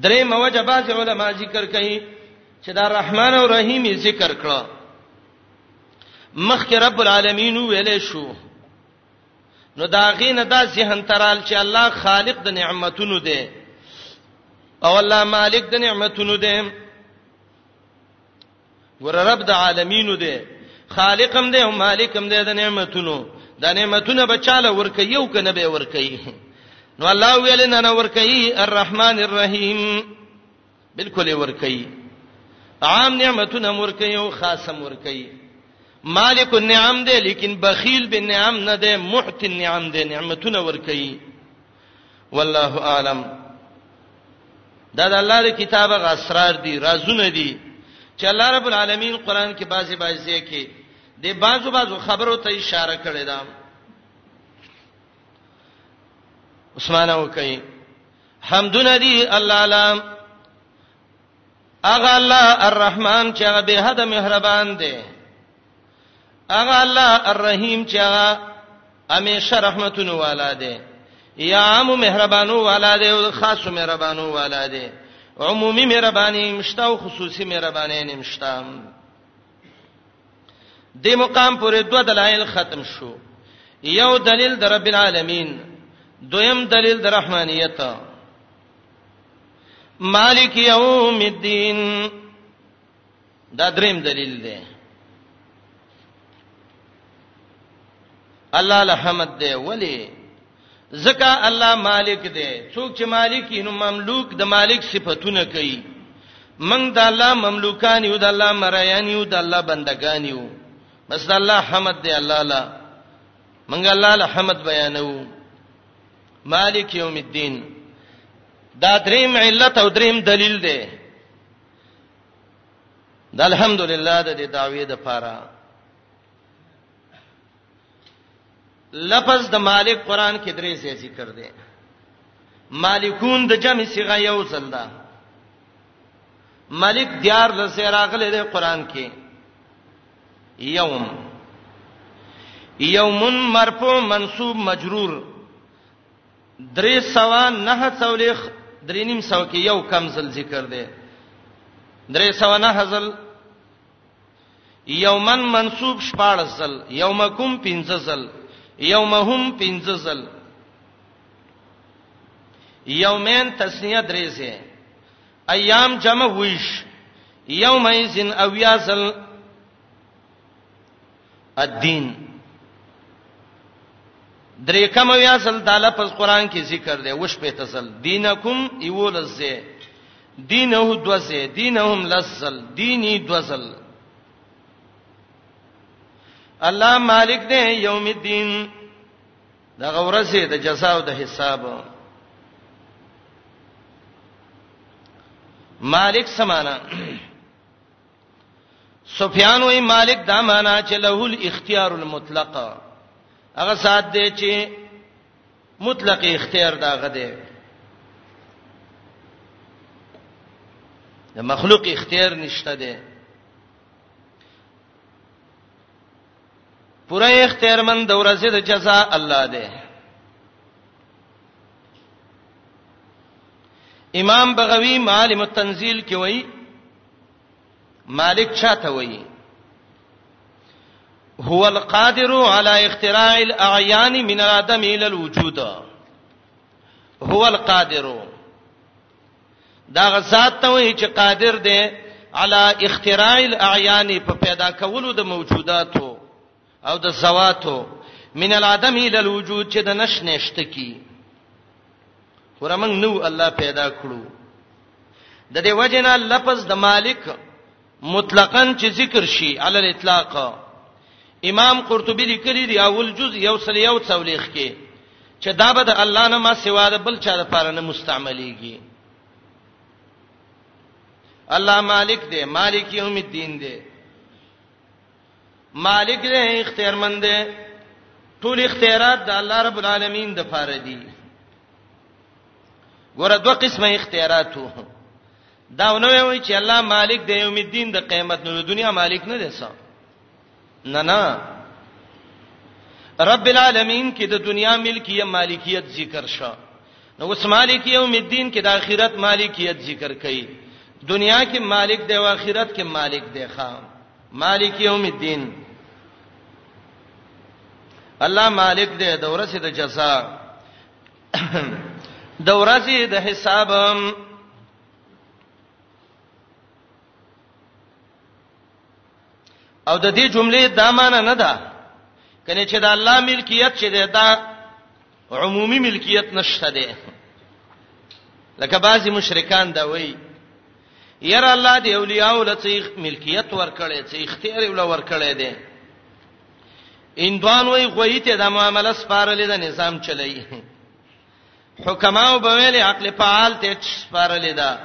درې موجه باز علما ذکر کوي چې دا رحمان او رحیم ذکر کړه مخکې رب العالمین ویلې شو نو دا غینه دا ذهن ترال چې الله خالق د نعمتونو دی او الله مالک د نعمتونو دی ګور رب د عالمینو دی خالقم دی او مالکم دی د نعمتونو دا نعمتونه بچاله ورکه یو کنه به ورکه نو الله ویل نه نه ورکه الرحمن الرحیم بالکل ورکه عام نعمتونه ورکه یو خاصه ورکه مالک النعم دی لیکن بخیل بالنعم نه دی محت النعم دی نعمتونه ورکه والله اعلم دا د الله د کتاب غ اسرار دي رازونه دي چې الله رب العالمین قران کې بعضی بعضی کې د بعضو بعضو خبرو ته اشاره کړې ده عثمان او کوي حمدن دی الله علام اغه الله الرحمن چې هغه به حد مهربان دی اغه الله الرحیم چې هغه همیشه رحمتونه والا دی یا عام مهربانو والا دی او خاص مهربانو والا دی عمومي مهرباني مشته او خصوصي مهرباني نه مشته د مقام پورې دوه دلایل ختم شو یو دلیل در رب العالمین دویم دلیل در رحمانیت مالک یوم الدین دا دریم دلیل دی الله الحمد دی ولی زکه الله مالک دی څوک چې مالک نو مملوک د مالک صفاتونه کوي من د الله مملوکان یو د الله مریان یو د الله بندگان یو بس د الله حمد دی الله لا من الله له حمد بیانو مالک یوم الدین دا دریم علت او دریم دلیل دی د الحمدلله د دې دعوی د پاره لفظ د مالک قران کې درې ځای ذکر دی مالکون د جمع صيغه یو ځل ده ملک دیار لسه راغله د قران کې یوم یوم مرفوع منصوب مجرور درې سوا نه څولېخ درې نیم سو کې یو کم ځل ذکر دی درې سوا نه ځل یومن منصوب شپاړ ځل یومکم پنځه ځل یومهم پنځه ځل یومین تسنیه درې ځای ایام جمع ویش یومئذ اویا ځل الدين درې کم ویا سل تعالی پس قران کې ذکر دی وش په تسل دینکم ایولزه دینه دوزه دینهم لزل دینی دوزل الله مالک دی یوم الدین دا غورسه د جزاء او د حساب مالک سمانا سفیان وی مالک دا معنا چې له الاختیار المطلق هغه سات دی چې مطلق اختیار دا غده د مخلوق اختیار نشته دی پوره اختیار من د ورځې د جزاء الله دی امام بغوی معالم التنزیل کې وایي مالک چاته وایي هو القادر على اختراع الاعيان من العدم الى الوجود هو القادر دا غزاد ته وایي چې قادر دی على اختراع الاعيان په پیدا کولو د موجوداتو او د زواتو من العدم الى الوجود چې د نش نشته کی ورمنګ نو الله پیدا کړو د دې وجنه لفظ د مالک مطلقاً چې ذکر شي علی الاطلاق امام قرطبی لیکلی دی اول جز یو سل یو څولېخ کې چې دا به د الله نه ما سوا د بل چا لپاره نه مستعمليږي الله مالک دی مالک یوم الدین دی مالک دې اختیار مند دی ټول اختیارات د الله رب العالمین د پاره دي ګوره دوه قسمه اختیارات وو دا نو وی چې الله مالک دی یوم الدین د قیامت نو د دنیا مالک نه دی څه نه نه رب العالمین کې د دنیا ملکیه مالکیت ذکر شو نو اوس مالک یوم الدین کې د آخرت مالکیت ذکر کړي دنیا کې مالک دی او آخرت کې مالک دی خام مالک یوم الدین الله مالک دې د ورځې د جزاء د ورځې د حساب او د دې جملې دا معنی نه ده کنه چې د الله ملکیت چې ده دا عمومي ملکیت نشته دی لکه بعضی مشرکان دا وایي ير الله دی اولیاء لته ملکیت ورکړي چې اختیار ول ورکړي دي اندوان وای غوی ته د معاملې سپارلې د نظام چلای حکماو به ویلې عقل فعال ته سپارلې ده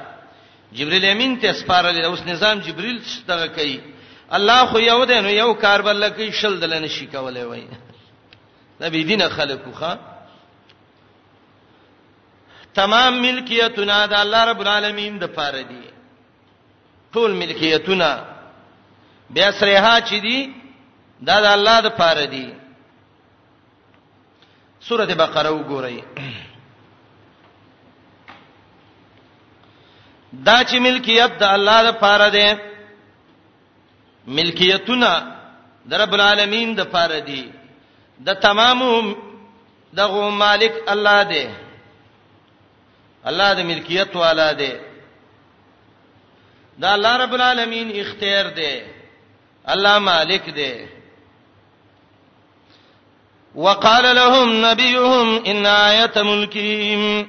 جبرئیل امین ته سپارلې ده اوس نظام جبرئیل څخه کوي الله خو یو دی نو یو کار بل کوي شل دل نشي کولای وای دا بی دینه خلکو ښا تمام ملکیتونه د الله رب العالمین د پاره دي ټول ملکیتونه بیا سرها چې دي دا د الله د پاره دي سوره بقره وګورئ دا چې ملکیت د الله د پاره ده ملکیتونه د رب العالمین د پاره دي د تمامو دغه مالک الله دی الله د ملکیت والا دی دا الله رب العالمین اختیار دی الله مالک دی وقال لهم نبيهم ان ايه ملكهم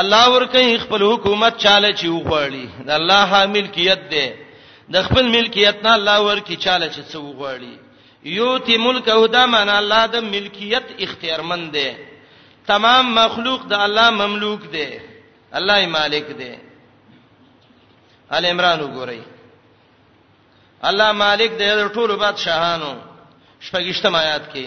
الله ورکه خپل حکومت چاله چې وغواړي د الله حامل کیت دی د خپل ملکیت نه الله ورکی چاله چې څه وغواړي یوتی ملک او دا معنا الله د ملکیت اختیارمند دی تمام مخلوق د الله مملوک دی الله مالک دی ال عمران وګورئ الله مالک دی د ټولو بادشاهانو شپږشتم آیات کې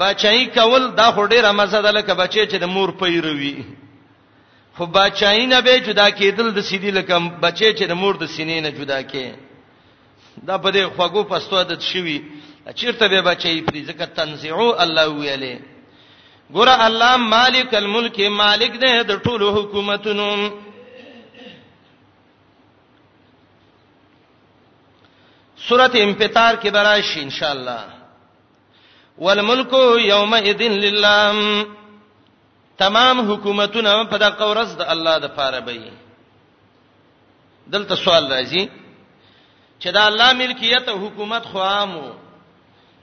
بچای کول دا خو ډیره مزه ده لکه بچی چې د مور پیروي خو بچای نه به جدا کېدل د سیدی لکه بچی چې د مور د سینې نه جدا کې دا په دې خوګو پستو عادت شوی چیرته به بچی پری ځکه تنزعو الله ویلې ګوره الله مالک الملک مالک دې د ټولو حکومتونو سورته انفطار کې براشي ان شاء الله والملک یومئذ لله تمام حکومتونه په دغه ورځ د الله د پاره به وي دلته سوال راځي چې دا الله ملکیت او حکومت خو عامو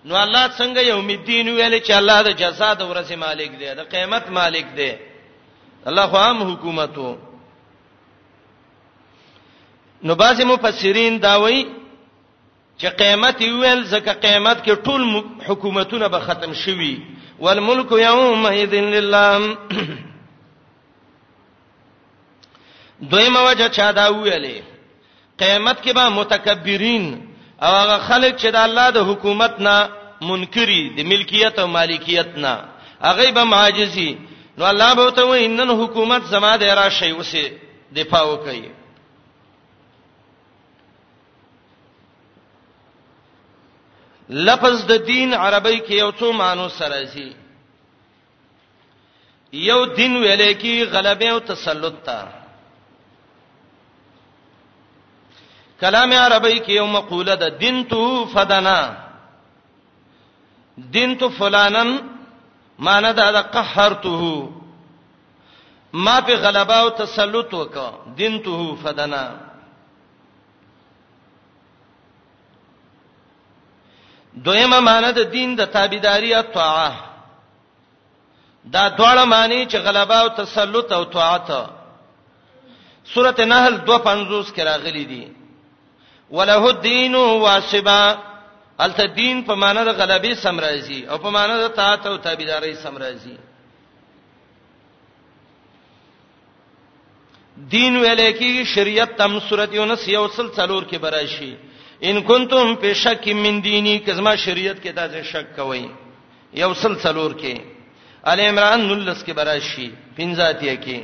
نو الله څنګه یوم الدین ویل چې الله د جزا د ورځې مالک دی د قیامت مالک دی الله خو عام حکومت وو نو بعضی مفسرین دا وایي چې قیامت ویل ځکه قیامت کې ټول حکومتونه به ختم شوي والملک یومئذ لله دویمه وجه چا دا ویلې قیامت کې به متکبرین او هغه خلک چې د الله د حکومت نه منکری د ملکیت او مالکیت نه هغه به معاجزي نو الله به ته وایي نن حکومت زما د را شي اوسه دفاع وکړي لفظ د دین عربی کې یو څو معنی سره شي یو دین ویلې کې غلبه او تسلط تا کلام عربی کې یو مقوله ده دین تو فدنا دین تو فلانن معنی دا د قهرته ما په غلبه او تسلط وکړه دین تو فدنا دویمه معنی د دین د تابعداري او طاعه دا دواړه معنی چې غلبا او تسلط او طاعت سورته نحل 250 کې راغلي دي وله الدين واسبا الته دین په معنی د غلبې سم راځي او په معنی د طاعت او تابعداري سم راځي دین ویل کېږي شریعت تم سورۃ یونس یو سل څلور کې براشي ان کنتم په شک من دینی کزما شریعت کې تاسو شک کوئ یو سل څلور کې ال عمران نلس کې براشي پنځاتیا کې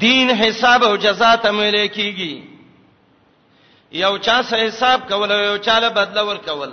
دین حساب او جزاء ته ویل کېږي یو چا سه حساب کول یو چا له بدل ور کول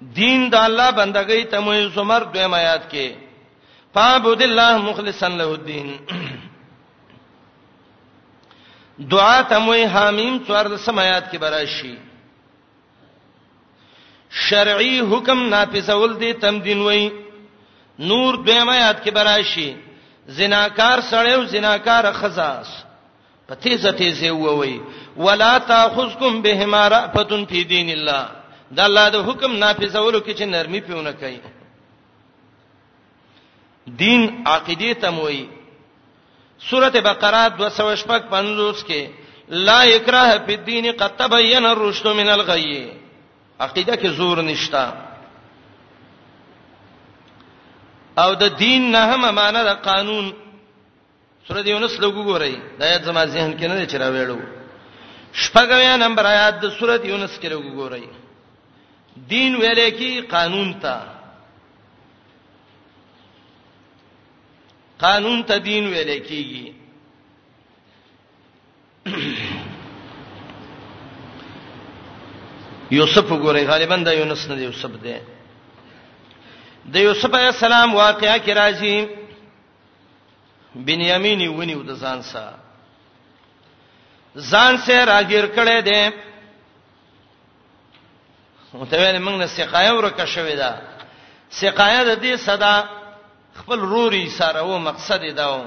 دین د الله بندګۍ ته مې زمر دوی ما یاد کې فعبد الله مخلصا له الدين دعا ته مې حامیم څوار د سمات کې براشي شرعي حکم نافذول دي تم دین وای نور دوی ما یاد کې براشي زناکار سړیو زناکار خزاس په تیزه تیزه ووي ولا تاخذکم بهما رأفتن فی دین الله دا الله د حکم نافذولو کې چې نرمي پیونه کوي دین عقیده تموي سورته بقره 255 کې لا اکراه فی الدین قد تبین الرشد من الغی عقیده کې زور نشتا او د دین نه هم معنی د قانون سورۃ یونس لګو ګورئ دا آیت زما ذهن کې نه چر ویلو شپږویا نمبر آیات د سورۃ یونس کې لګو ګورئ دین ویلې کې قانون ته قانون ته دین ویلې کېږي یوسف ګورئ غالبا د یونس نه یوسف دی د یوسف علی السلام واقعیا کې راځي بنیامین یې ونیو د ځان سره ځان سره راګیر کړي دي متویل موږ نه سقایه ورکه شوې ده سقایه د دې صدا خپل روري سره و مقصد دا و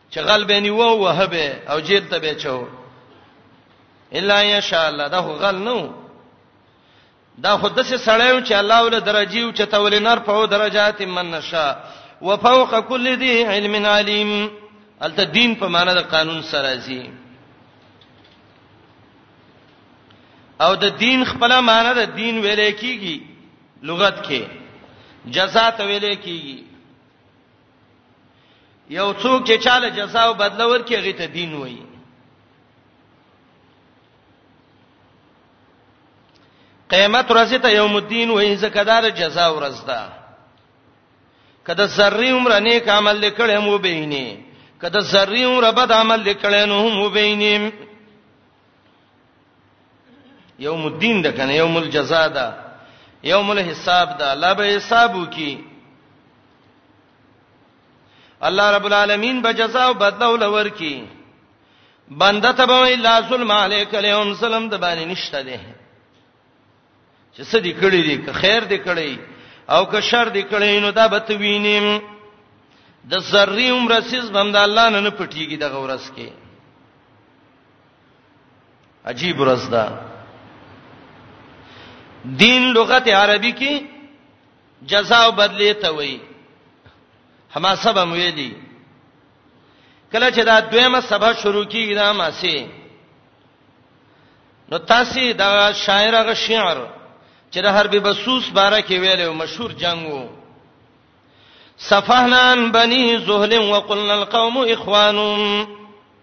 چې غل به نیو وه به او جیل ته به چو الا ان شاء الله دا غل نو دا خود څه سړیو چې الله ول درجه او چې تول نار په درجات من نشا وفوق كل ذي علم عليم الته دین په معنا د قانون سره زی او د دین خپل معنا د دین ویلې کیږي لغت کې جزاء ته ویلې کیږي یو څوک چې چاله جزاء او بدله ورکړي هغه ته دین وایي قیامت ورځ ته یوم الدین وایي زکدار جزاء ورځ ده کله ذری عمر نیک عمل لیکړې مو بیني کله ذری عمر بد عمل لیکړې نو مو بیني یوم الدین ده کنه یوم الجزاء ده یوم الحساب ده الله به حساب وکي الله رب العالمین به جزاء او بدله ولور کی بنده ته به لا ظلم علیک اليوم سلام د باندې نشته ده چې څه دې کړی دي که خیر دې کړی او که شر دې کړی نو دا به ته وینیم د ذری عمر سیز بم د الله نه نه پټیږي د غورس کې عجیب ورځ ده دین لغت عربی کې جزاء او بدلی ته وایي هما سبا ویلي کله چې دا دویمه سبا شروع کیږي دا ماسي نو تاسو دا شاعر غ شعر چې د حرب بسوس باره کې ویل او مشهور جنگ وو صفحنا بني زهل وقلنا القوم اخوانهم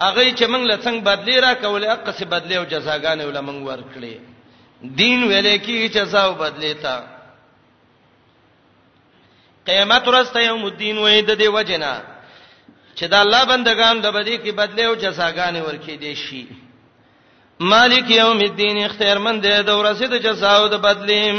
هغه چې موږ له څنګه بدلی را کولې اقه سي بدلی او جزاګانې ول موږ ورکړي دین ویلې کې جزا او بدلی تا قیامت ورسته یوم الدین وې د دې وجنا چې دا الله بندگان د بدی کې بدلی او جزاګانې ورکې دي شي مالک یوم الدین اختیارمند دی د ورسې د جزا او د بدلیم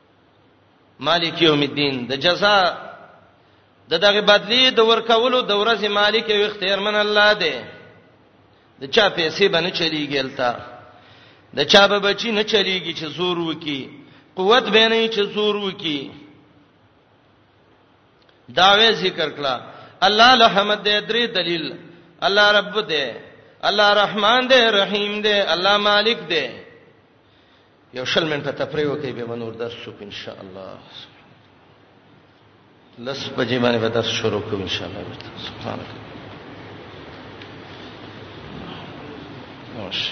مالک یوم الدین د جزاء د دغه بدلی د ورکولو د ورځې مالک او اختیارمن الله دی د چا پیسې باندې چلیږي التا د چا به بچی نه چلیږي چې زور وکي قوت به نه چې زور وکي داوی ذکر کړه الله له حمد دې درې دلیل الله رب دې الله رحمان دې رحیم دې الله مالک دې یو شل منټه تفریح وکړئ به منور درس شو ان شاء الله لس بجې باندې به درس شروع کوو ان شاء الله سبحان الله ماشي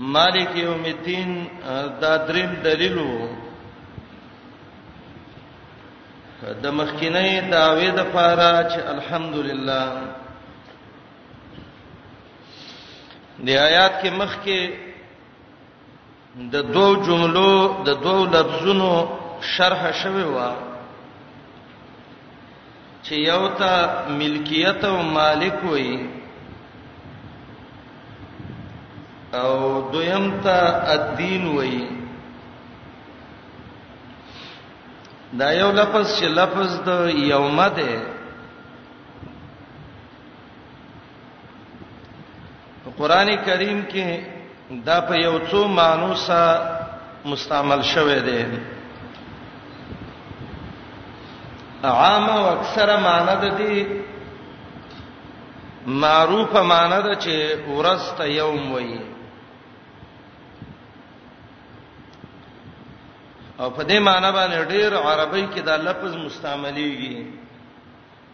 مالک یوم الدین دا دریم دلیل وو د مخکینی داوی د پاره چې الحمدلله د آیات کې مخکې د دوو جملو د دوو لفظونو شرح شوی و چې یو ته ملکیت او مالک وي او دویم ته الدین وي دا یو لفظ چې لفظ د یوم ده په قران کریم کې دا په یو څو مانو سره مستعمل شوی دی عام او اکثره معنی د دې معروف معنی د چې ورسته یوم وایي او په دې معنی باندې ډېر عربی کې دا لفظ مستعمليږي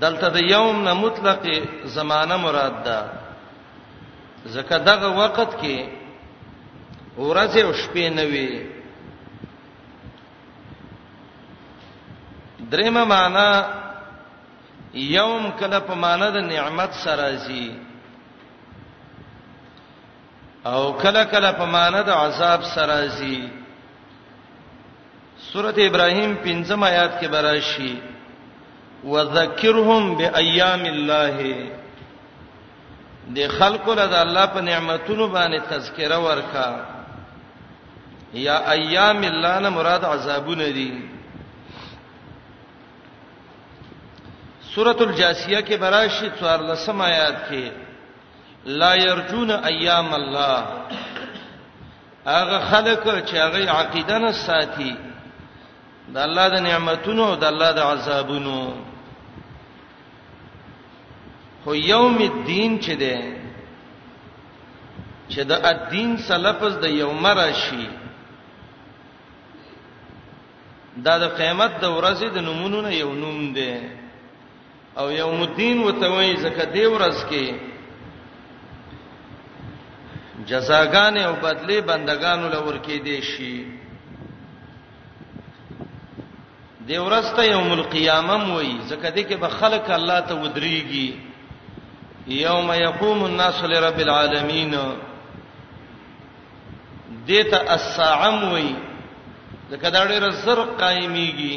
دلته د یوم نه مطلق زمانه مراد ده ځکه دغه وخت کې ورځ او شپې نه وي درېمه معنا یوم کله په معنا د نعمت سره زی او کله کله په معنی د عذاب سره زی سورته ابراهيم 15 آیات کې براشي وذکرهم بأيام الله د خلکو له الله په نعمتونو باندې تذکره ورکا یا ایام الله نه مراد عذابونه دي سورۃ الجاسیہ کې براشي 14 آیات کې لا يرجون ايام الله هغه خلک چې هغه عقیده نه ساتي د الله د نعمتونو او د الله د عذابونو خو یوم الدین چې ده چې د الدین سلفز د یوم راشي دا د قیامت د ورځې د نمونونو یو نوم دی او یوم الدین وتوي زکه دی ورځ کې جزاګان او بدله بندگانو لور کې دي شي دی ورځ ته یوم القیامه وای زکه دې کې به خلق الله ته ودرېږي یوم یقوم الناس لرب العالمین دته الساعه وای زکه دا ډېر زر قائميږي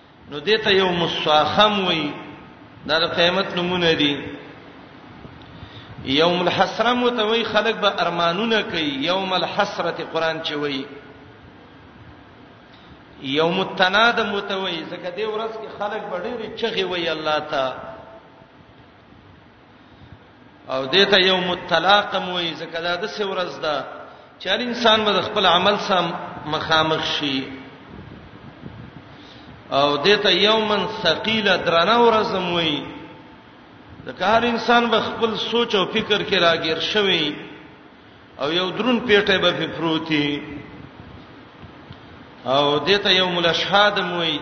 نو دته یو مصاخم وی دا د قیامت نمونه دی یوم الحسره متوي خلق به ارمانونه کوي یوم الحسره قران چې وی یوم التناد متوي زکه دې ورځ کې خلق به ډېر چغي وی الله ته او دته یوم الطلاق موي ځکه دا د څه ورځ ده چې هر انسان به خپل عمل سم مخامخ شي او دته یومن ثقيله درنه ورځ موي د کار انسان به خپل سوچ او فکر کې راګیر شوی او یو درون پیټه به په پروتي او دته یوم الاشهاد موي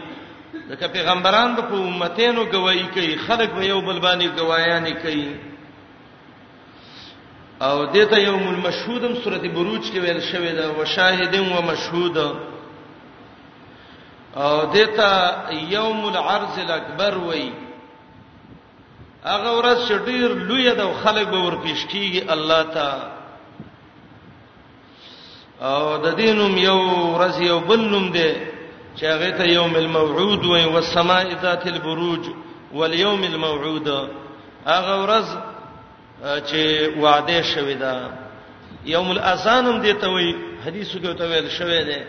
ځکه پیغمبران به په امتینو گواہی کوي خلک به یو بل باندې گواهیان کوي او دته یوم المشهودم سورته بروج کې ویل شوی دا وشاهدین و مشهود او دته یوم العرض الاکبر وایي هغه ورځ چې ډیر لوی د خلک به ورپیش کیږي الله ته او د دینوم یو ورځ یو بل نوم دی چې هغه ته یوم الموعود وای او السماء ذات البروج والیوم الموعود هغه ورځ چې وعده شوې ده یوم الاذان هم دی ته وای حدیثو کې ته ویل شوې ده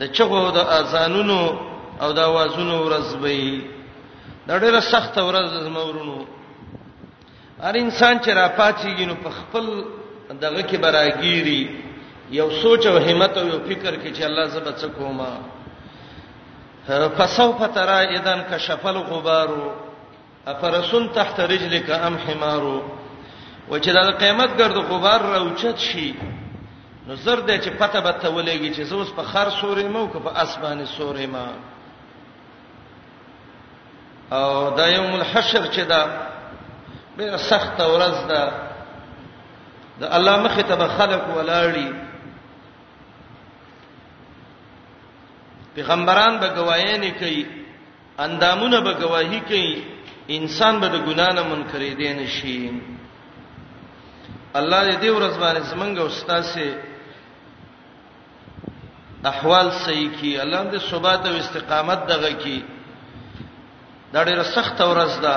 د چغو او د اذانونو او د اوازونو ورځ به وي دا ډیره سخت ورځ ده زمورونو هر انسان چې را پاتېږي نو په خپل دغه کې براګيري یو سوچ او همت او یو فکر کې چې الله زبر څه کومه فسوف ترى اذا كشف الغبار افرسن تحت رجلک ام حمارو و چې د قیامت ګرد غبار راوچت شي نو زر دې چې پته به ته ولېږي چې زوس په خر سورې مو که په اسمانه سورې ما او د یوم الحشر چې دا ډېر سخت ورځ ده د الله مخ ته به خلق ولاړی پیغمبران به گواهی نه کوي اندامونه به گواهی کوي انسان به د ګنا نه منکرې دي نه شي الله دې دې ورځ باندې زمونږ او ستاسو احوال صحیح کی الله دې ثبات او استقامت دغه کی دا ډیره سخت ورځ ده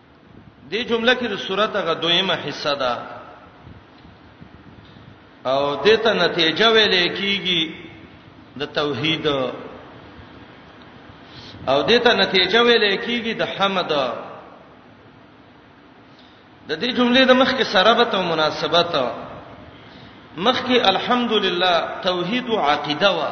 دې جمله کې د سورته غ دویمه حصہ ده او دته نتیجه ویلې کیږي د توحید او دته نتیجه ویلې کیږي د حمد د دې جملې د مخ کې سرابت او مناسبت مخ کې الحمدلله توحید او عقیده وا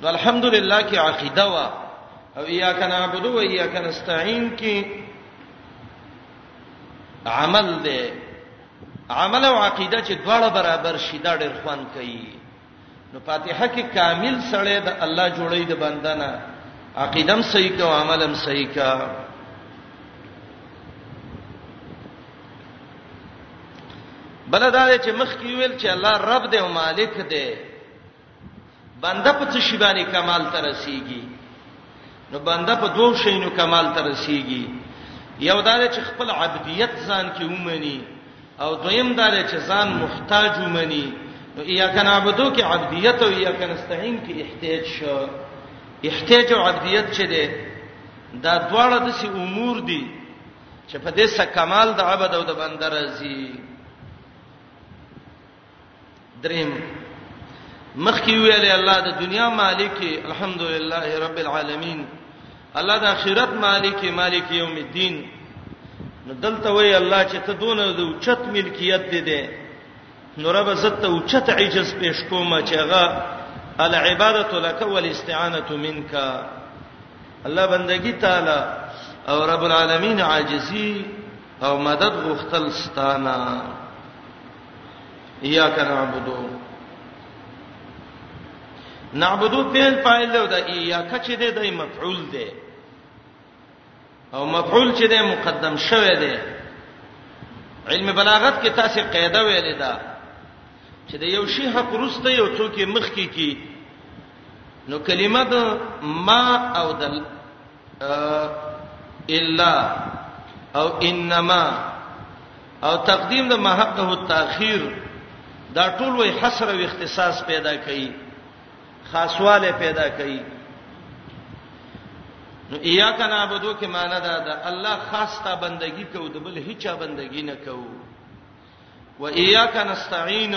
نو الحمدلله کې عقیده وا او یا کنه عبد و یا کنه استعين کې عمل دی عمل او عقیده چې دواړه برابر شي دا ډېر خوان کوي نو فاتحه کې کامل سړی د الله جوړې د بندنه عقیدم صحیح کو عملم صحیح کا بلدار چې مخ کې ویل چې الله رب دې او مالک دې بنده په څه شی باندې کمال ته رسیږي نو بنده په دوه شینو کمال ته رسیږي یو دا چې خپل عبدیت ځان کې ومني او دویم دا چې ځان محتاج ومني نو یا کنا عبدو کې عبدیت او یا کنا استعین کې احتیاج شو احتیاج او عبدیت چې ده دا دواړه د سي امور دي چې په دې سره کمال د عبادت او د بنده راځي دریم مخکی ویل الله د دنیا مالک الحمدلله رب العالمین الله د اخرت مالک مالک یوم الدین نو دلته وی الله چې ته دونه د اوچت ملکیت دې ده نو رب زت اوچت عجز پیش کومه چې هغه العبادت لك والاستعانه منك الله بندگی تعالی او رب العالمین عاجزی او مدد غختل ستانه ایاک نعبدو نعبدو فعل فاعل دی او دا ایاک چې دی د مفعول دی او مفعول چې دی مقدم شوی دی علم بلاغت کې تاسو قاعده ویلې ده چې د یو شی حق روسته یو څوک مخ کې کی نو کلمه د ما او د الا او انما او تقدیم د محقه التاخير دا ټول وی حصر او اختصاص پیدا کوي خاصواله پیدا کوي نو ایاک نعبدو کې معنی دا ده الله خاص تا بندگی کو د بل هیڅ بندگی نه کوو و اياک نستعين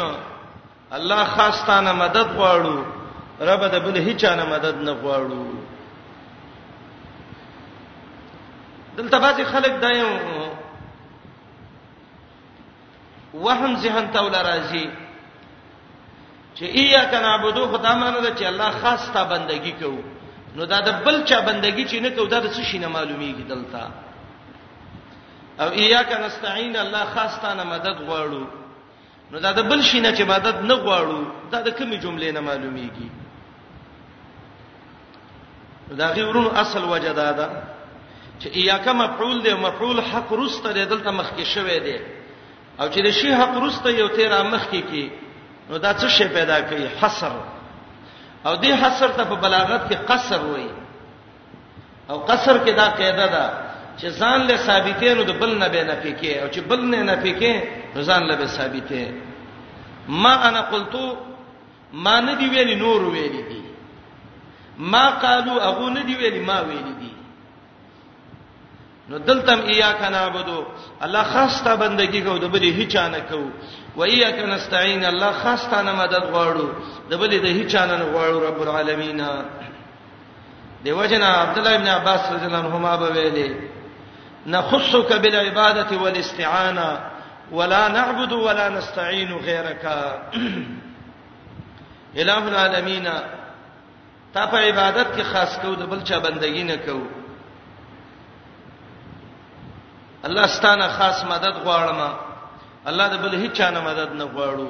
الله خاص تانه مدد غواړو رب د بل هیڅ نه مدد نه غواړو دلته بعضی خلک دا یو وهم ذهن ته ولا راځي چې ایا کنا عبدو خدای مانو ده چې الله خاص تا بندگی کوو نو دا د بل چا بندگی چې نه کوو دا د څه شي نه معلومیږي دلته او ایاک نستعين الله خاص تانه مدد غواړو نو دا د بل شي نه چې مدد نه غواړو دا د کومې جملې نه معلومیږي دا غیورونو اصل وجه دا ده چې ایاک مفعول دی مفعول حق رسته دی دلته مخ کې شوی دی او چې د شی حق رسته یو تیر مخ کې کی نو دا څه شی پیدا کوي حصر او دې حصر ته په بلاغت کې قصر وایي او قصر کې دا قاعده ده چې ځان له ثابتې نو د بل نه به نه فکې او چې بل نه نه فکې نو ځان له به ثابتې ما انا قلت ما نه دی ویلي نور ویلي دي ما قالو هغه نه دی ویلي ما ویلي دي نو دلتم ایاک نعبدو الله خاص ته بندگی کو د بلی هیڅ نه کو و ایاک نستعين الله خاص ته نه مدد غواړو د بلی د هیڅ نه غواړو رب العالمین دی وجنا عبد الله ابن عباس رضی الله عنهما به ویلي نخصك بالعباده والاستعانه ولا نعبد ولا نستعين غيرك الہ العالمین تا په عبادت کې خاص کو د بل چا بندگی نه کو الله ستانه خاص مدد غواړم الله د بل هیڅ نه مدد نه غواړو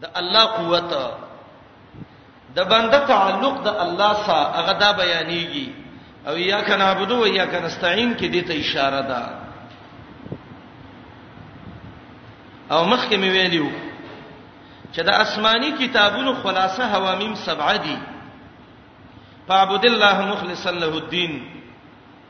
د الله قوت د بنده تعلق د الله سره هغه دا بیانېږي او یا کنه عبدو و یا کنه استعين کې دې ته اشاره ده او مخکې مې ویلیو چې د آسماني کتابونو خلاصه حوامیم سبعه دي فعبد الله مخلصا له الدين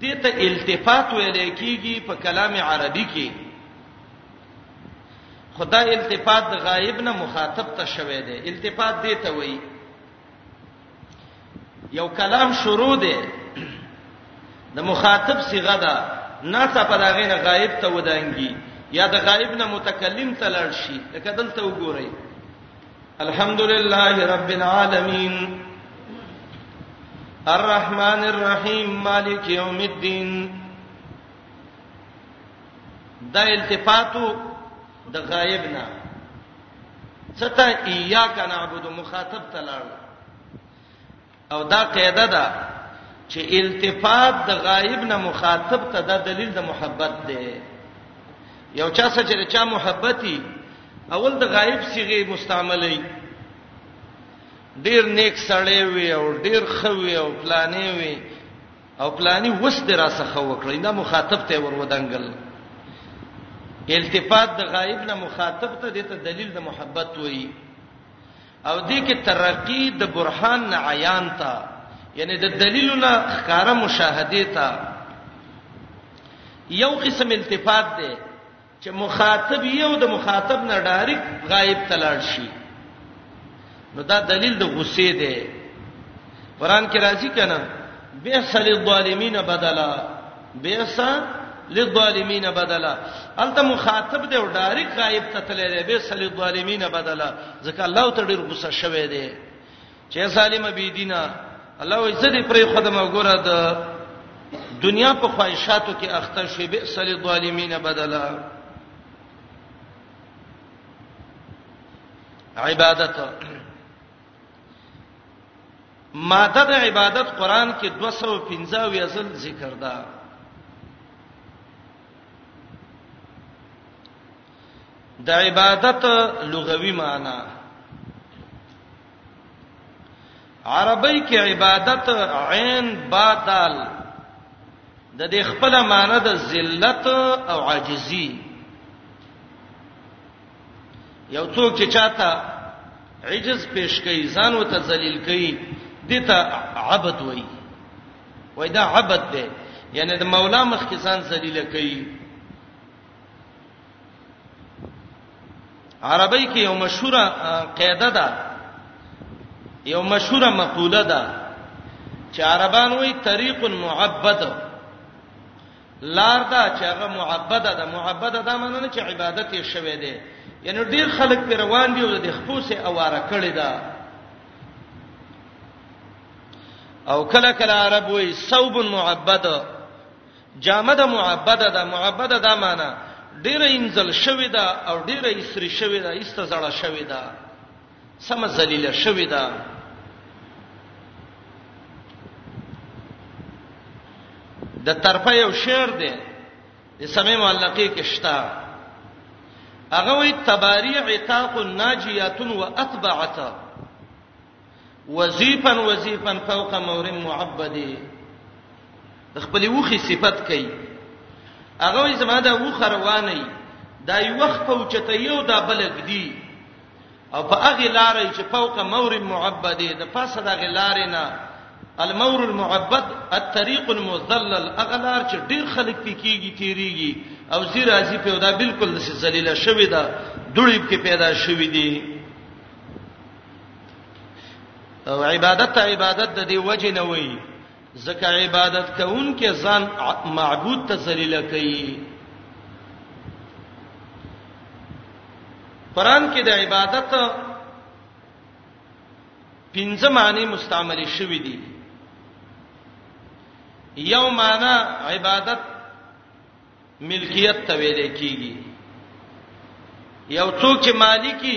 دې ته التفات ویل کېږي په کلام عربي کې خدا التفات د غایب نه مخاطب ته شوی دی التفات دې ته وایي یو کلام شروع دی د مخاطب صيغه ده نه څه په داغه نه غایب ته ودانګي یا د غایب نه متکلم ته لړ شي لکه دلته وګورئ الحمد لله رب العالمين الرحمن الرحيم مالك يوم الدين دا التفاتو د غایب نه ستا ایاک نعبد مخاطب تلاړ او دا قاعده ده چې التفات د غایب نه مخاطب ته د دلیل د محبت دی یو چا سره چې چا محبتي اول د غایب صيغه مستعملي ډیر نیک سړی وي او ډیر خوي او پلانې وي او پلاني وس درا سخه وکړي دا مخاطب ته ور ودانګل التفات د غایب نه مخاطب ته د دلیل د محبت وایي او دې کې ترقی د برهان نه عیان ته یعنی د دلیلونه ښکارا مشاهده ته یو قسم التفات دی چې مخاطب یو د مخاطب نه ډایرک غایب تلاړ شي نو دا دلیل د غصې دی قران کې راځي کنه بئس للظالمین بدلا بئس للظالمین بدلا انت مخاطب دی او ډایرک غایب ته تللی دی بئس للظالمین بدلا ځکه الله ته ډیر غوسه شوی دی چې ظالم بی دینه الله وې زدي پرې خدمه ګوره د دنیا په خواهشاتو کې اخته شوی بئس للظالمین بدلا عبادت ماده د عبادت قران کې 215 ویزل ذکر ده د عبادت لغوي معنی عربی کې عبادت عین با دال د دې خپل معنی د ذلت او عاجزی یو څوک چې چاته عجز پیش کوي ځان وته ذلیل کوي دته عبد وای وای دا عبد دی یعنی د مولا مخ کې ځان ذلیل کوي عربی کې یو مشهوره قاعده ده یو مشهوره مقوله ده چې عربان وایي طریق معبد لار دا چې هغه معبده ده معبده دا معنی نه چې عبادت یې شوه دی یعنی ډیر خلک پر روان دي او د خپل سه اواره کړی دا او کله کله عرب وي ثوب معبد جامد معبد دا معبد دا معنی ډیره انزل شوی دا او ډیره اسری شوی دا ایستزړه شوی دا سم ذلیل شوی دا د طرفه یو شعر دی د سمې معلقې کې شتا هغه وی تباری عتاق ناجیات و اتبعت وظیفا وظیفا فوق مور معبدی د خپل وخي صفت کوي هغه زما دا وخ رواني دا یو وخت پوچته یو دا بلګ دی او په هغه لارې چې فوق مور معبد د پاسه دغه لارې نه المور المعبد الطريق المذلل اغلار چې ډیر خلک پکېږي تیریږي او زی راځي په دا بالکل د ذلیل شوی دا دوړي کې پیدا شوی دی او عبادت عبادت د دې وجه نه وایي ځکه عبادت کوونکې ځان معبود ته ذلیل کوي قران کې د عبادت پنځه معنی مستعمل شوې دي یو معنی عبادت ملکیت ته ویل کیږي یو څوک چې مالکی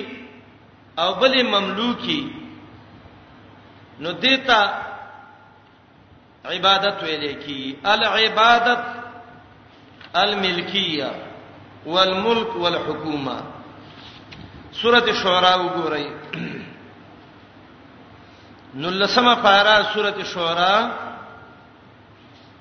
او بلې مملوکی نو دیتا عبادت ویل کی العبادت الملکیه والملک والحکومه سوره شعراء وګورئ نو لسمه پارا سوره شعراء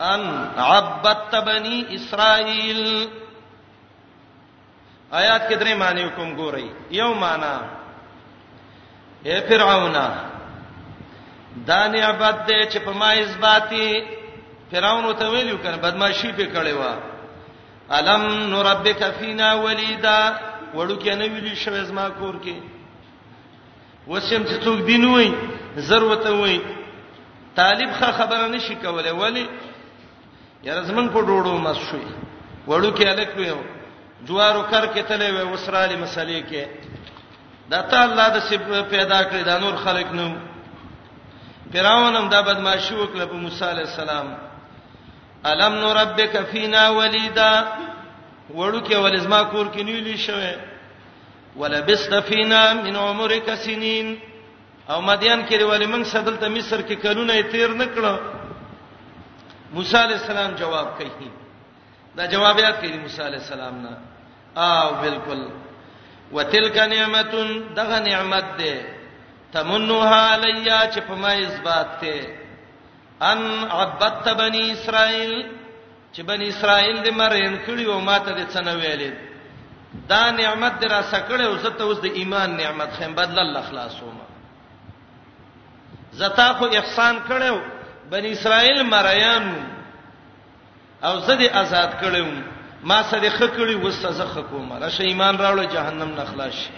ان عبدت بني اسرائيل آیات کې درې معنی کوم ګورئ یو معنی اے فرعون دا نعمت دې چې په ما اثباتي فرعون ته ویلو کنه بدمعشي په کړي وا الم نربک فینا ولیدا وړو کې نه ویلی شوې زما کور کې وسیم چې څوک دین وای ضرورت وای طالب خه خبره نشي کوله ولی یاره زمنګ په ډوړو مس شوې وړو کې الک ویو جوارو کر کې تلې وې وسرالې مسلې کې دا ته الله د سب پیدا کړی دا نور خلق نو فراون هم دا بدمعشي وکړه په موسی عليه السلام الم نربک فینا ولیدا وړو کې ولزما کور کې نیولې شوه ولبست فینا من عمرک سنین او مدین کې ولې موږ صدل ته مصر کې کلونه تیر نکړو موسی علی السلام جواب کوي دا جواب یاد کړي موسی علی السلام نه او بالکل وتلک نعمتون دغه نعمت ده تمنوها علیا چې په ما اثبات ته ان عبدت بنی اسرائیل چې بنی اسرائیل دې مرین کړی او ماته دې څنګه ویلې دا نعمت درا سکړې او زته اوس د ایمان نعمت خیم بدل الله خلاصوم زتا خو احسان کړو بنی اسرائیل مریان او زه دې آزاد کړم ما سره خکړی وسه زه خکوم راشه ایمان راوړ جهنم نه خلاص شي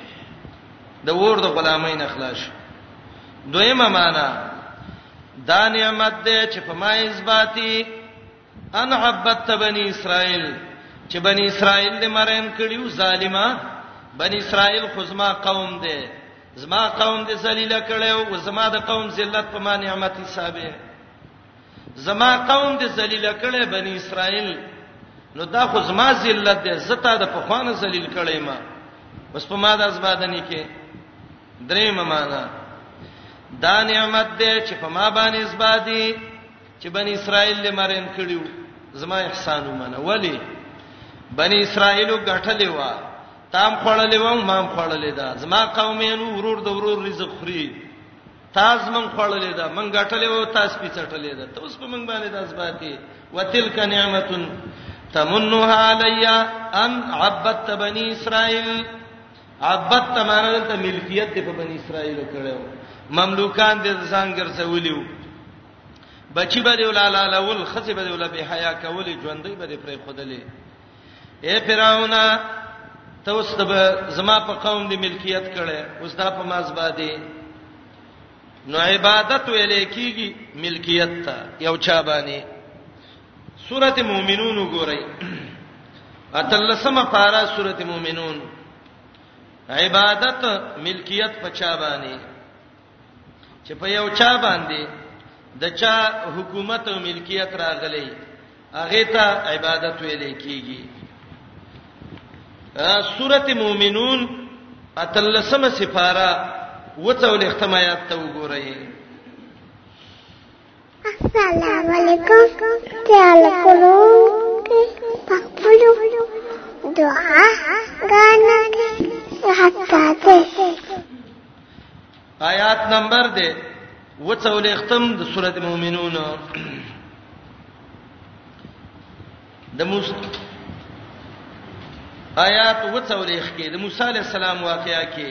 د ور د غلامۍ نه خلاص شي دویمه معنا دا نعمت دی چې په ما اثباتي ان عبدت بني اسرائيل چې بني اسرائيل دې مریم کړیو ظالما بني اسرائيل خزما قوم دې زما قوم دې ذلیل کړو او زما د قوم ذلت په ما نعمت حسابه زما قوم دې ذلیل کړي بني اسرائيل نو دا خو زما ذلت دې زتا د پخوانه ذلیل کړي ما بس په ما د ازبادنی کې درېمه معنا دا نعمت دی چې په ما باندې اسبادي چې بنی اسرائیل له مرین کړیو زما احسان ومنه ولی بنی اسرائیل غټلې و تام خړلې و ما خړلې دا زما قومینو ورور د ورور رزق خوري تاز من خړلې دا من غټلې و تاس پیڅټلې دا ته اوس په من باندې داس باندې وتلک نعمت تمنها علیا ان عبدت بنی اسرائیل عبادت تمانه دلته ملکیت دی په بنی اسرائیل کړو مملوکان دې ځان ګرځولیو بچی به دی ولاله لول خزی به دی ولا به حیا کولی ژوندۍ به دی پرې خودلې اے فرعون ته اوس د زما په قوم دی ملکیت کړي اوس دا په ماز باندې نو عبادت ویلې کیږي ملکیت ته یو چا باندې سورته مؤمنون وګورئ اتلسمه پارا سورته مؤمنون عبادت ملکیت پچا باندې چې په یو چا باندې د چا حکومت او ملکیت راغلی هغه ته عبادت ویل کیږي سورته مؤمنون اتلسمه سفاره وڅول اختمایات ته وګورئ السلام علیکم تعال کولو پخپلو دعا غانا حتا ته آیات نمبر دې وڅولې ختم د سورته مؤمنون د موسی آیات وڅولې ښکې د موسی علی السلام واقعیا کې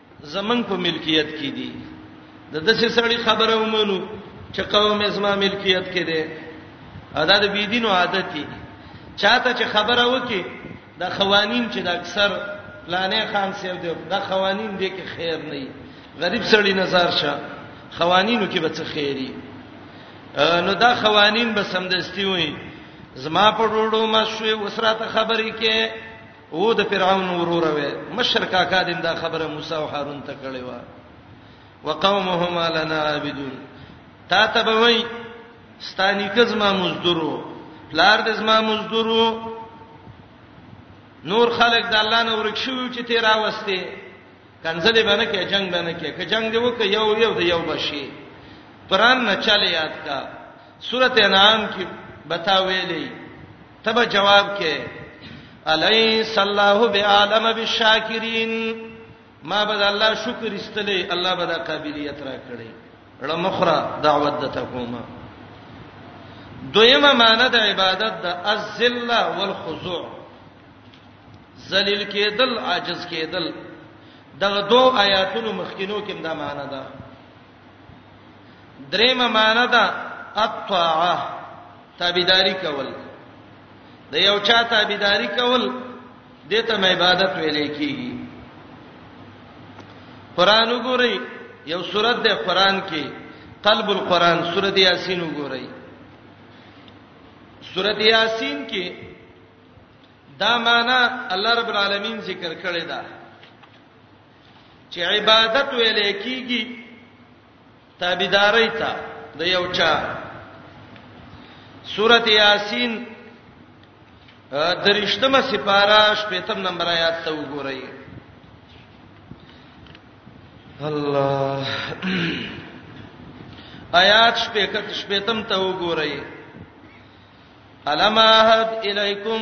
زمنګ په ملکیت کې دي د دسه سړی خبره ومنو چې قوم اسما ملکیت کې ده ادا د بی دینو عادت دي چاته چې خبره وکي دا قوانین چې د اکثر پلانې خان سیو دی دا قوانین دي کې خیر نه وي غریب سړی نظر شه قوانینو کې به څه خیری نو دا قوانین به سمدستی وي زما په ډوډو ما شوې وسراته خبرې کې او د فرعون ورور وې مشر کاکا دین دا خبره موسی او هارون ته کړې و وقومهما لنا عابدون تا ته به وای ستانی کزما مزدورو پلار د زما مزدورو نور خلق د الله نه ورک شو چې ته راوستي کنځلې باندې کې جنگ باندې کې که جنگ دی وک یو یو د یو بشي قران نه چاله یاد کا سورته انعام کې بتا ویلې ته به جواب کې الیس الله بعالم بالشاکرین ما بد الله شکر استلې الله بد قابلیت را کړی لمخرا دعوت د تکوما دویمه معنی د عبادت د الذله والخضوع ذلیل کېدل عاجز کېدل دغه دوه آیاتونو مخکینو کې دا معنی ده درېمه معنی ده الطاعه تابعداري کول د یو چا تابعداري کول دته مې عبادت ویلې کیږي قران وګورئ یو سورته ده قران کې قلب القران سورته یاسین وګورئ سورته یاسین کې دا معنی الله رب العالمین ذکر کړی دا چې عبادت ویل کیږي تابعداري ته د یو چا سورته یاسین درشتمه سپارا شپږم نمبر آیات ته وګورئ الله آیات شپږم شپږم ته وګورئ الم عهد الیکم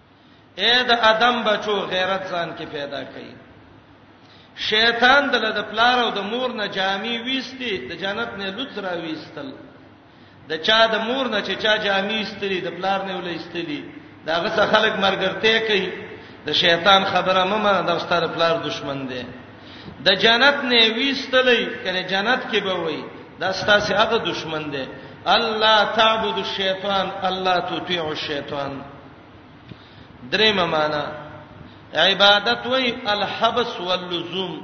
اے د ادم بچو غیرت ځان کې پیدا کړئ شیطان دله د پلار او د مور نه جامي ویستي د جنت نه لوت را ویستل د چا د مور نه چې چا جامي استلی د پلار نه ولې استلی داغه څخه خلک مرګرته کوي د شیطان خبره مما د استاد پلار دشمن دی د جنت نه ویستلې کنه جنت کې به وای دا ستاسو هغه دشمن دی الله تعبد الشیطان الله تطیع الشیطان درې معنا عبادت وی الحبس واللزوم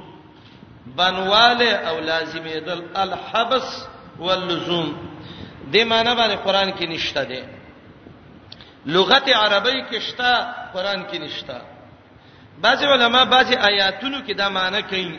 بنواله او لازمه دل الحبس واللزوم دې معنی باندې قران کې نشته ده لغت عربی کې شته قران کې نشته بعض علما بعض آیاتونو کې دا معنی کوي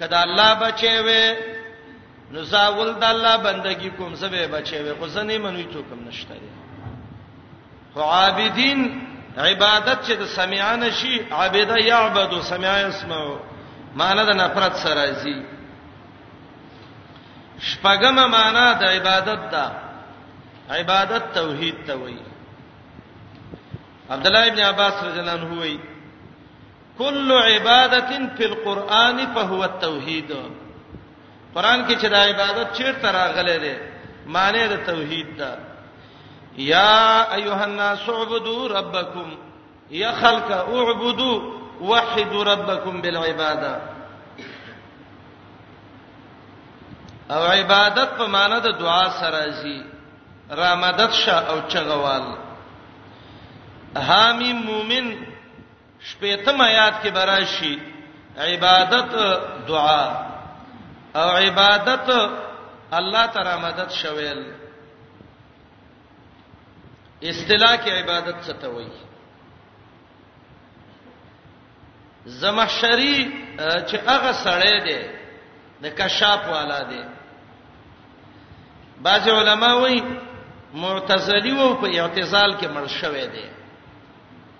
کدا الله بچي وي نو زاول د الله بندگی کوم زبه بچي وي خو زنه منوي ته کوم نشته دي خو عابدین عبادت چې د سمعان شي عابد یعبد سمع اسمه معنی د نفرت سره زی شپږم معنی د عبادت دا عبادت توحید ته وایي عبد الله ابن عباس رضی الله عنه وایي کل عبادت فی القرآن فهو التوحید قران کې چې دا عبادت چیرته راغله ده معنی د توحید ده یا ایها الناس اعبدوا ربکم یا خلق اعبدوا وحدوا ربکم بالعباده او عبادت په معنی د دعا سره زی را مدد شه او چغوال حامیم مومن شپېتم آیات کې براشي عبادت دعا او عبادت الله تعالی مدد شویل اصطلاح کې عبادت څه ته وایي زمحشری چې هغه سړی دی د کشاف والا دی بعض علما وایي معتزلی وو په اعتزال کې مړ شوی دی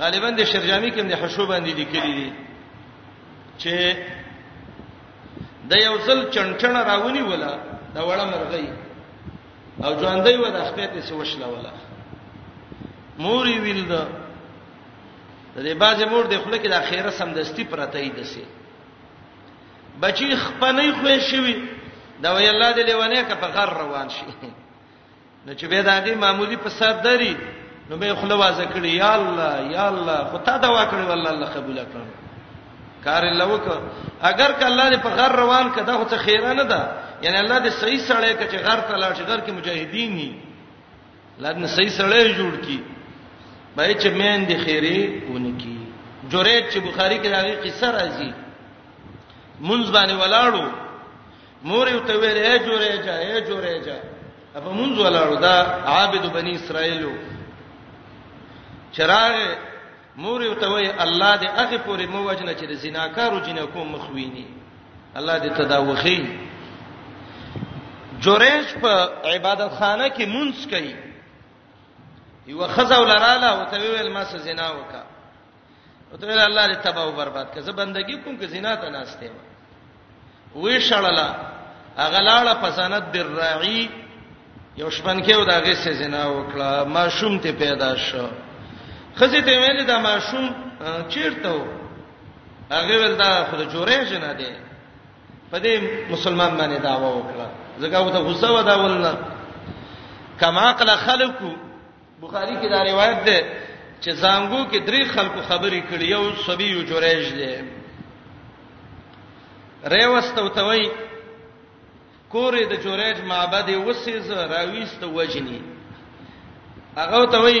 غالبا د شرجامی کې د حشو باندې لیکلي دي چې د یو ځل چنټنه راونی ولا د وړه مرغۍ او ژوندۍ و د خپې ته سوشلا ولا موري ویل دا د دې باز مور د خپل کې د اخیره سم دستی پرته ای دسي بچی خپنې خوې شوی دا وی الله دې لیوانه کا په غر روان شي نو چې به داغي معمولی په سر دري نو به خله وازه کړی یا الله یا الله خو تا دوا کړی والله الله قبول کړم کار الله وک اگر ک الله دې په غر روان ک دا خو څه خیره نه ده یعنی الله دې صحیح سړی ک چې غر ته لاړ شي غر کې مجاهدین ني لادن صحیح سړی جوړ کی بای چې مین دې خیره ونه کی جوړه چې بخاری کې راغی قصه راځي منځ باندې ولاړو مور یو ته ویل اے جوړېجا اے جوړېجا په مونږ ولاړو دا عابد بنی اسرائیلو چراغ مور یو ته وی الله دې هغه پورې مو وجنه چې د زناکارو جنکو مخوینی الله دې تداوخی جوړېج په عبادت خانه کې مونږ کوي یو خزه ولراله او ته ویل ما سزنا وکړه او ته ویل الله دې تباہ او برباد کړه زه بندگی کوم که زنا ته ناشته ما وې شړلا اغلاړه پسند بالراعي یو شپن کې و داغه سه زنا وکړه ماشوم ته پیدا شو خزه ته ویل دا ماشوم چیرته و هغه ول دا خو د جوړې جنا دی په دې مسلمان باندې داوا وکړه زګه وته غصه ودا ولنه کما عقل خلقو بخاری کې دا روایت ده چې زنګو کې درې خلکو خبرې کړې یو صبي یو جوړیج دی ریوست او توي کورې د جوړیج معبد وسیز راويست وجني هغه توي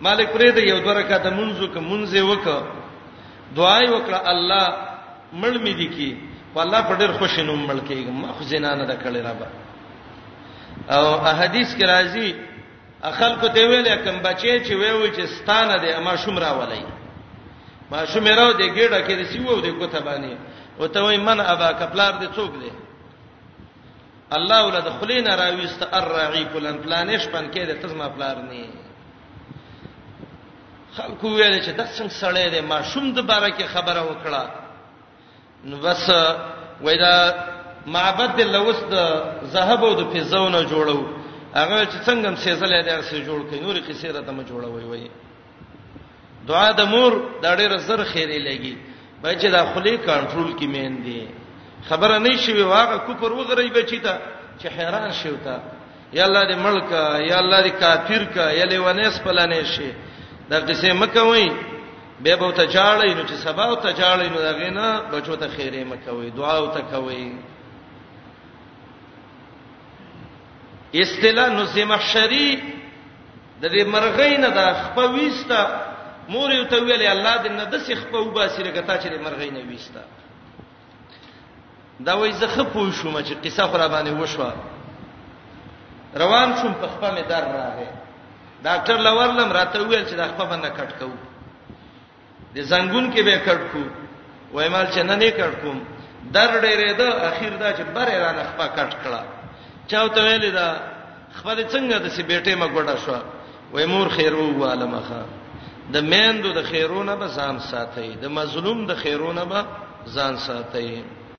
مالک پرې د یو درکه د منځو کې منځه وک دعای وکړه الله مړ مې دي کی والله په ډېر خوش نوم مړ کېږم خو زنانه د کړي را او احادیث کې راځي خلکو ته ویل کوم بچی چې ویو چې ستانه دی اما شوم راولای ما شوم راو دی ګډه کې رسی وو دی کوته باندې او ته وای من ابا کپلار دی څوک دی الله ولد خلین راويست الرعی کلن پلانش پن کې د تزما پلار نه خلکو ویل چې د څنګه سړی دی ما شوم د بارکه خبره وکړه نو بس وای دا معبد د لوس د ذهب او د فضو نه جوړو هغه چې څنګه هم سیزلې دا سه جوړ کړي نور قصې را ته ما جوړوي وای دعا د مور د ډېر زر خیره لګي بچ دا خلی کنټرول کې مین دي خبره نه شي واغه کوپر وغری بچی ته چې حیران شي وتا یا الله دې ملک یا الله دې کافر کا یا لیوانه سپلانه شي دا قصې مکه وای به به ته جاړې نو چې سبا او ته جاړې نو دغه نه بچو ته خیره مکوي دعا او ته کوي استلا نو زمحشری د دې مرغین د خپويستا مور یو ته ویلې الله دې نه د سخ په وباسي لکه تا چې مرغین ویستا دا وای زه خه پوه شوم چې قصه خو را باندې وشوه روان شوم په خپل مې در راغې ډاکټر لورلم راته ویل چې دا خپل باندې کټ کو د زنګون کې به کټ کو وایمال چې نه نه کټ کوم در ډېرې ده اخیر دا چې بره را نه خپل کټ کړه چاوته ویل دا خپل څنګه د سی بیټې ما ګډه شو وای مور خیرو واله مخه د میندو د خیرونه به ځان ساتي د مظلوم د خیرونه به ځان ساتي